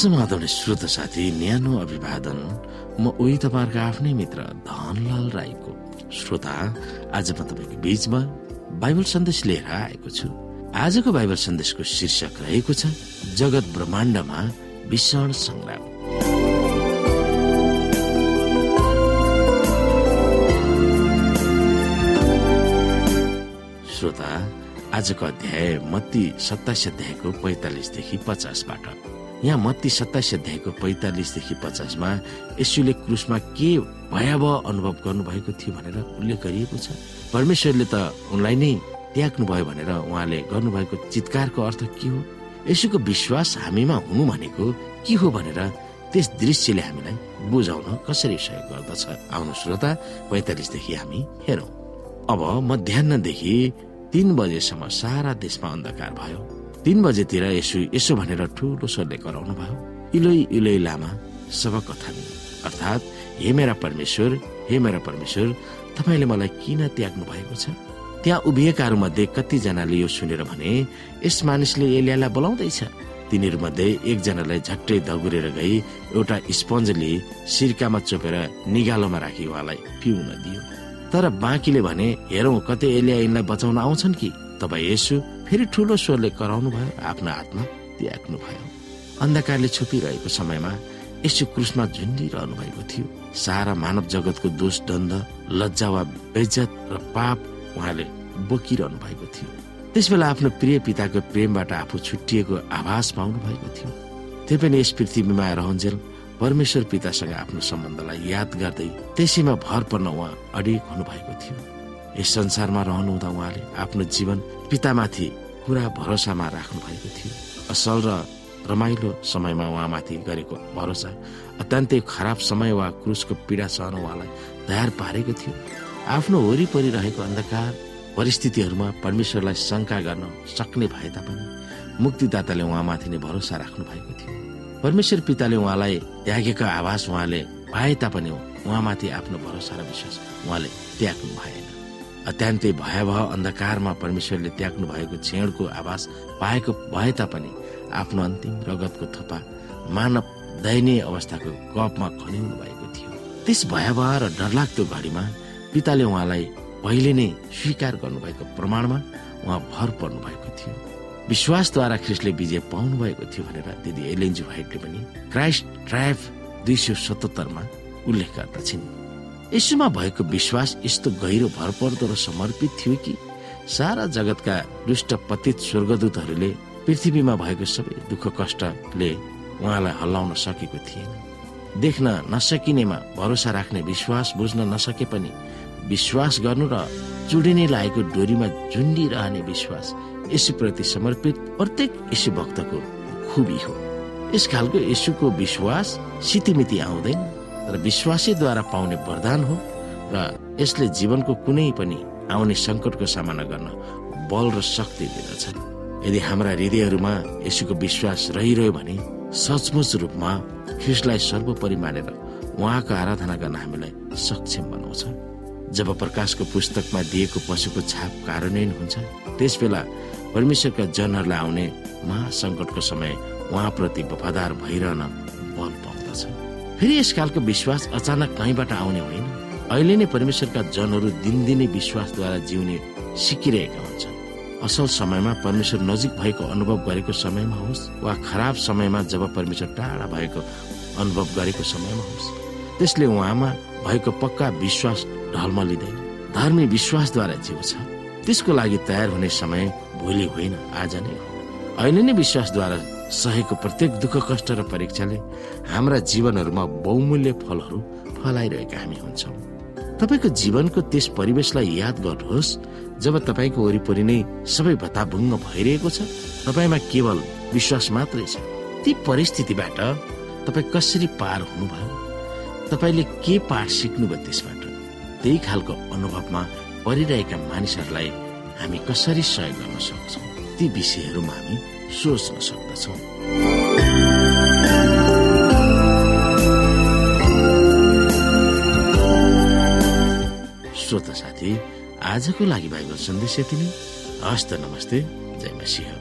श्रोत साथी न्यानो अभिवादन। म उही तपाईँहरूको आफ्नै मित्र धनलाल राईको श्रोता। आज म तपाईँको बीचमा बाइबल सन्देश लिएर आएको छु। आजको बाइबल सन्देशको शीर्षक रहेको छ जगत ब्रह्माण्डमा भीषण संग्राम। श्रोता आजको अध्याय मत्ती सत्ताइस अध्यायको पैतालिसदेखि पचासबाट यहाँ मत्ती सत्ताइस अध्यायको पैतालिसदेखि पचासमा यसुले क्रुसमा के भयावह अनुभव गर्नुभएको थियो भनेर उल्लेख गरिएको छ। परमेश्वरले त उनलाई नै त्याग्नु भयो भनेर उहाँले गर्नुभएको चितकारको अर्थ के हो? यसुको विश्वास हामीमा हुनु भनेको के हो भनेर त्यस दृश्यले हामीलाई बुझाउन कसरी सहयोग गर्दछ? आउनु श्रोता पैतालिसदेखि हामी हेरौँ। अब मध्याहदेखि तीन बजेसम्म सारा देशमा अन्धकार भयो। तीन बजेतिर यसो यसो भनेर ठुलो स्वरले कराउनु भयो। इलोइ इलोइ लामा सब कथा अर्थात् हे मेरा परमेश्वर हे मेरा परमेश्वर तपाईँले मलाई किन त्याग्नु भएको छ? त्यहाँ उभिएकाहरू मध्ये कतिजनाले यो सुनेर भने यस मानिसले एलियालाई बोलाउँदैछ। तिनीहरू मध्ये एकजनालाई झट्टै दगुरेर गई एउटा स्पन्जले सिर्कामा चोपेर निगालोमा राखी उहाँलाई पिउन दियो। तर बाँकीले भने हेरौँ कतै एलिया यिनलाई बचाउन आउँछन् कि? तपाईँ यसो फेरि ठुलो स्वरले कराउनु भयो आफ्नो हातमा त्याग्नु भयो। अन्धकारले छोपिरहेको समयमा यसो क्रुसमा झुन्डिरहनु भएको थियो। सारा मानव जगतको दोष दण्ड लज्जा वा बेजत र पाप उहाँले बोकिरहनु भएको थियो। त्यसबेला आफ्नो प्रिय पिताको प्रेमबाट आफू छुट्टिएको आभास पाउनु भएको थियो। त्यो पनि यस पृथ्वीमा रहन्जेल परमेश्वर पितासँग आफ्नो सम्बन्धलाई याद गर्दै त्यसैमा भर पर्न उहाँ अडिक हुनुभएको थियो। यस संसारमा रहनुहुँदा उहाँले आफ्नो जीवन पितामाथि पुरा भरोसामा राख्नु भएको थियो। असल र रमाइलो समयमा उहाँमाथि गरेको भरोसा अत्यन्तै खराब समय वा क्रुसको पीडा सहन उहाँलाई तयार पारेको थियो। आफ्नो वरिपरि रहेको अन्धकार परिस्थितिहरूमा परमेश्वरलाई शङ्का गर्न सक्ने भए तापनि मुक्तिदाताले उहाँमाथि नै भरोसा राख्नु भएको थियो। परमेश्वर पिताले उहाँलाई त्यागेको आवास उहाँले पाए तापनि उहाँमाथि आफ्नो भरोसा र विश्वास उहाँले त्याग्नु भएन अत्यन्तै भयावह अन्धकारमा परमेश्वरले त्याग्नु भएको छेडको आवास पाएको भए तापनि आफ्नो अन्तिम रगतको थोपा मानव दयनीय अवस्थाको कपमा खन्याउनु भएको थियो। त्यस भयावह र डरलाग्दो घडीमा पिताले उहाँलाई पहिले नै स्वीकार गर्नुभएको प्रमाणमा उहाँ भर पर्नु भएको थियो। विश्वासद्वारा ख्रिस्टले विजय पाउनु भएको थियो भनेर दिदी एलेन्जु भाइटले पनि क्राइस्ट ट्राइफ दुई सय सतहत्तरमा उल्लेख गर्दछिन्। यसोमा भएको विश्वास यस्तो गहिरो भरपर्दो र समर्पित थियो कि सारा जगतका दुष्ट पतित स्वर्गदूतहरूले पृथ्वीमा भएको सबै दुःख कष्टले उहाँलाई हल्लाउन सकेको थिएन। देख्न नसकिनेमा भरोसा राख्ने विश्वास बुझ्न नसके पनि विश्वास गर्नु र चुडिने लागेको डोरीमा झुन्डिरहने विश्वास यसुप्रति समर्पित प्रत्येक यसु भक्तको खुबी हो। यस खालको यसुको विश्वास सितिमिति आउँदैन। र विश्वासैद्वारा पाउने वरदान हो र यसले जीवनको कुनै पनि आउने सङ्कटको सामना गर्न बल र शक्ति दिँदछ। यदि हाम्रा हृदयहरूमा यसुको विश्वास रहिरह्यो भने सचमुच रूपमा ख्रिस्टलाई सर्वोपरि मानेर उहाँको आराधना गर्न हामीलाई सक्षम बनाउँछ। जब प्रकाशको पुस्तकमा दिएको पशुको छाप कार्यान्वयन हुन्छ त्यस बेला परमेश्वरका जनहरूलाई आउने महासङ्कटको समय उहाँप्रति वफादार भइरहन बल पाउँदछ। फेरि यसकालको विश्वास अचानक कहीँबाट आउने होइन। अहिले नै परमेश्वरका जनहरू दिनदिनै विश्वासद्वारा जिउने सिकिरहेका हुन्छन्। असल समयमा परमेश्वर नजिक भएको अनुभव गरेको समयमा होस् वा खराब समयमा जब परमेश्वर टाढा भएको अनुभव गरेको समयमा होस् त्यसले उहाँमा भएको पक्का विश्वास ढलमलिँदैन धर्मी विश्वासद्वारा जिउँछ त्यसको लागि तयार हुने समय भोलि होइन आज नै अहिले नै विश्वासद्वारा सहेको प्रत्येक दुःख कष्ट र परीक्षाले हाम्रा जीवनहरूमा बहुमूल्य फलहरू फलाइरहेका हामी हुन्छौँ। तपाईँको जीवनको त्यस परिवेशलाई याद गर्नुहोस् जब तपाईँको वरिपरि नै सबै भत्ताभुङ्ग भइरहेको छ तपाईँमा केवल विश्वास मात्रै छ। ती परिस्थितिबाट तपाईँ कसरी पार हुनुभयो? तपाईँले के पाठ सिक्नुभयो त्यसबाट? त्यही खालको अनुभवमा परिरहेका मानिसहरूलाई हामी कसरी सहयोग गर्न सक्छौँ? ती विषयहरूमा हामी सोच्न सक्दछौँ श्रोता साथी आजको लागि बाइबल सन्देश यति नै। हस्त नमस्ते जय मसिंह।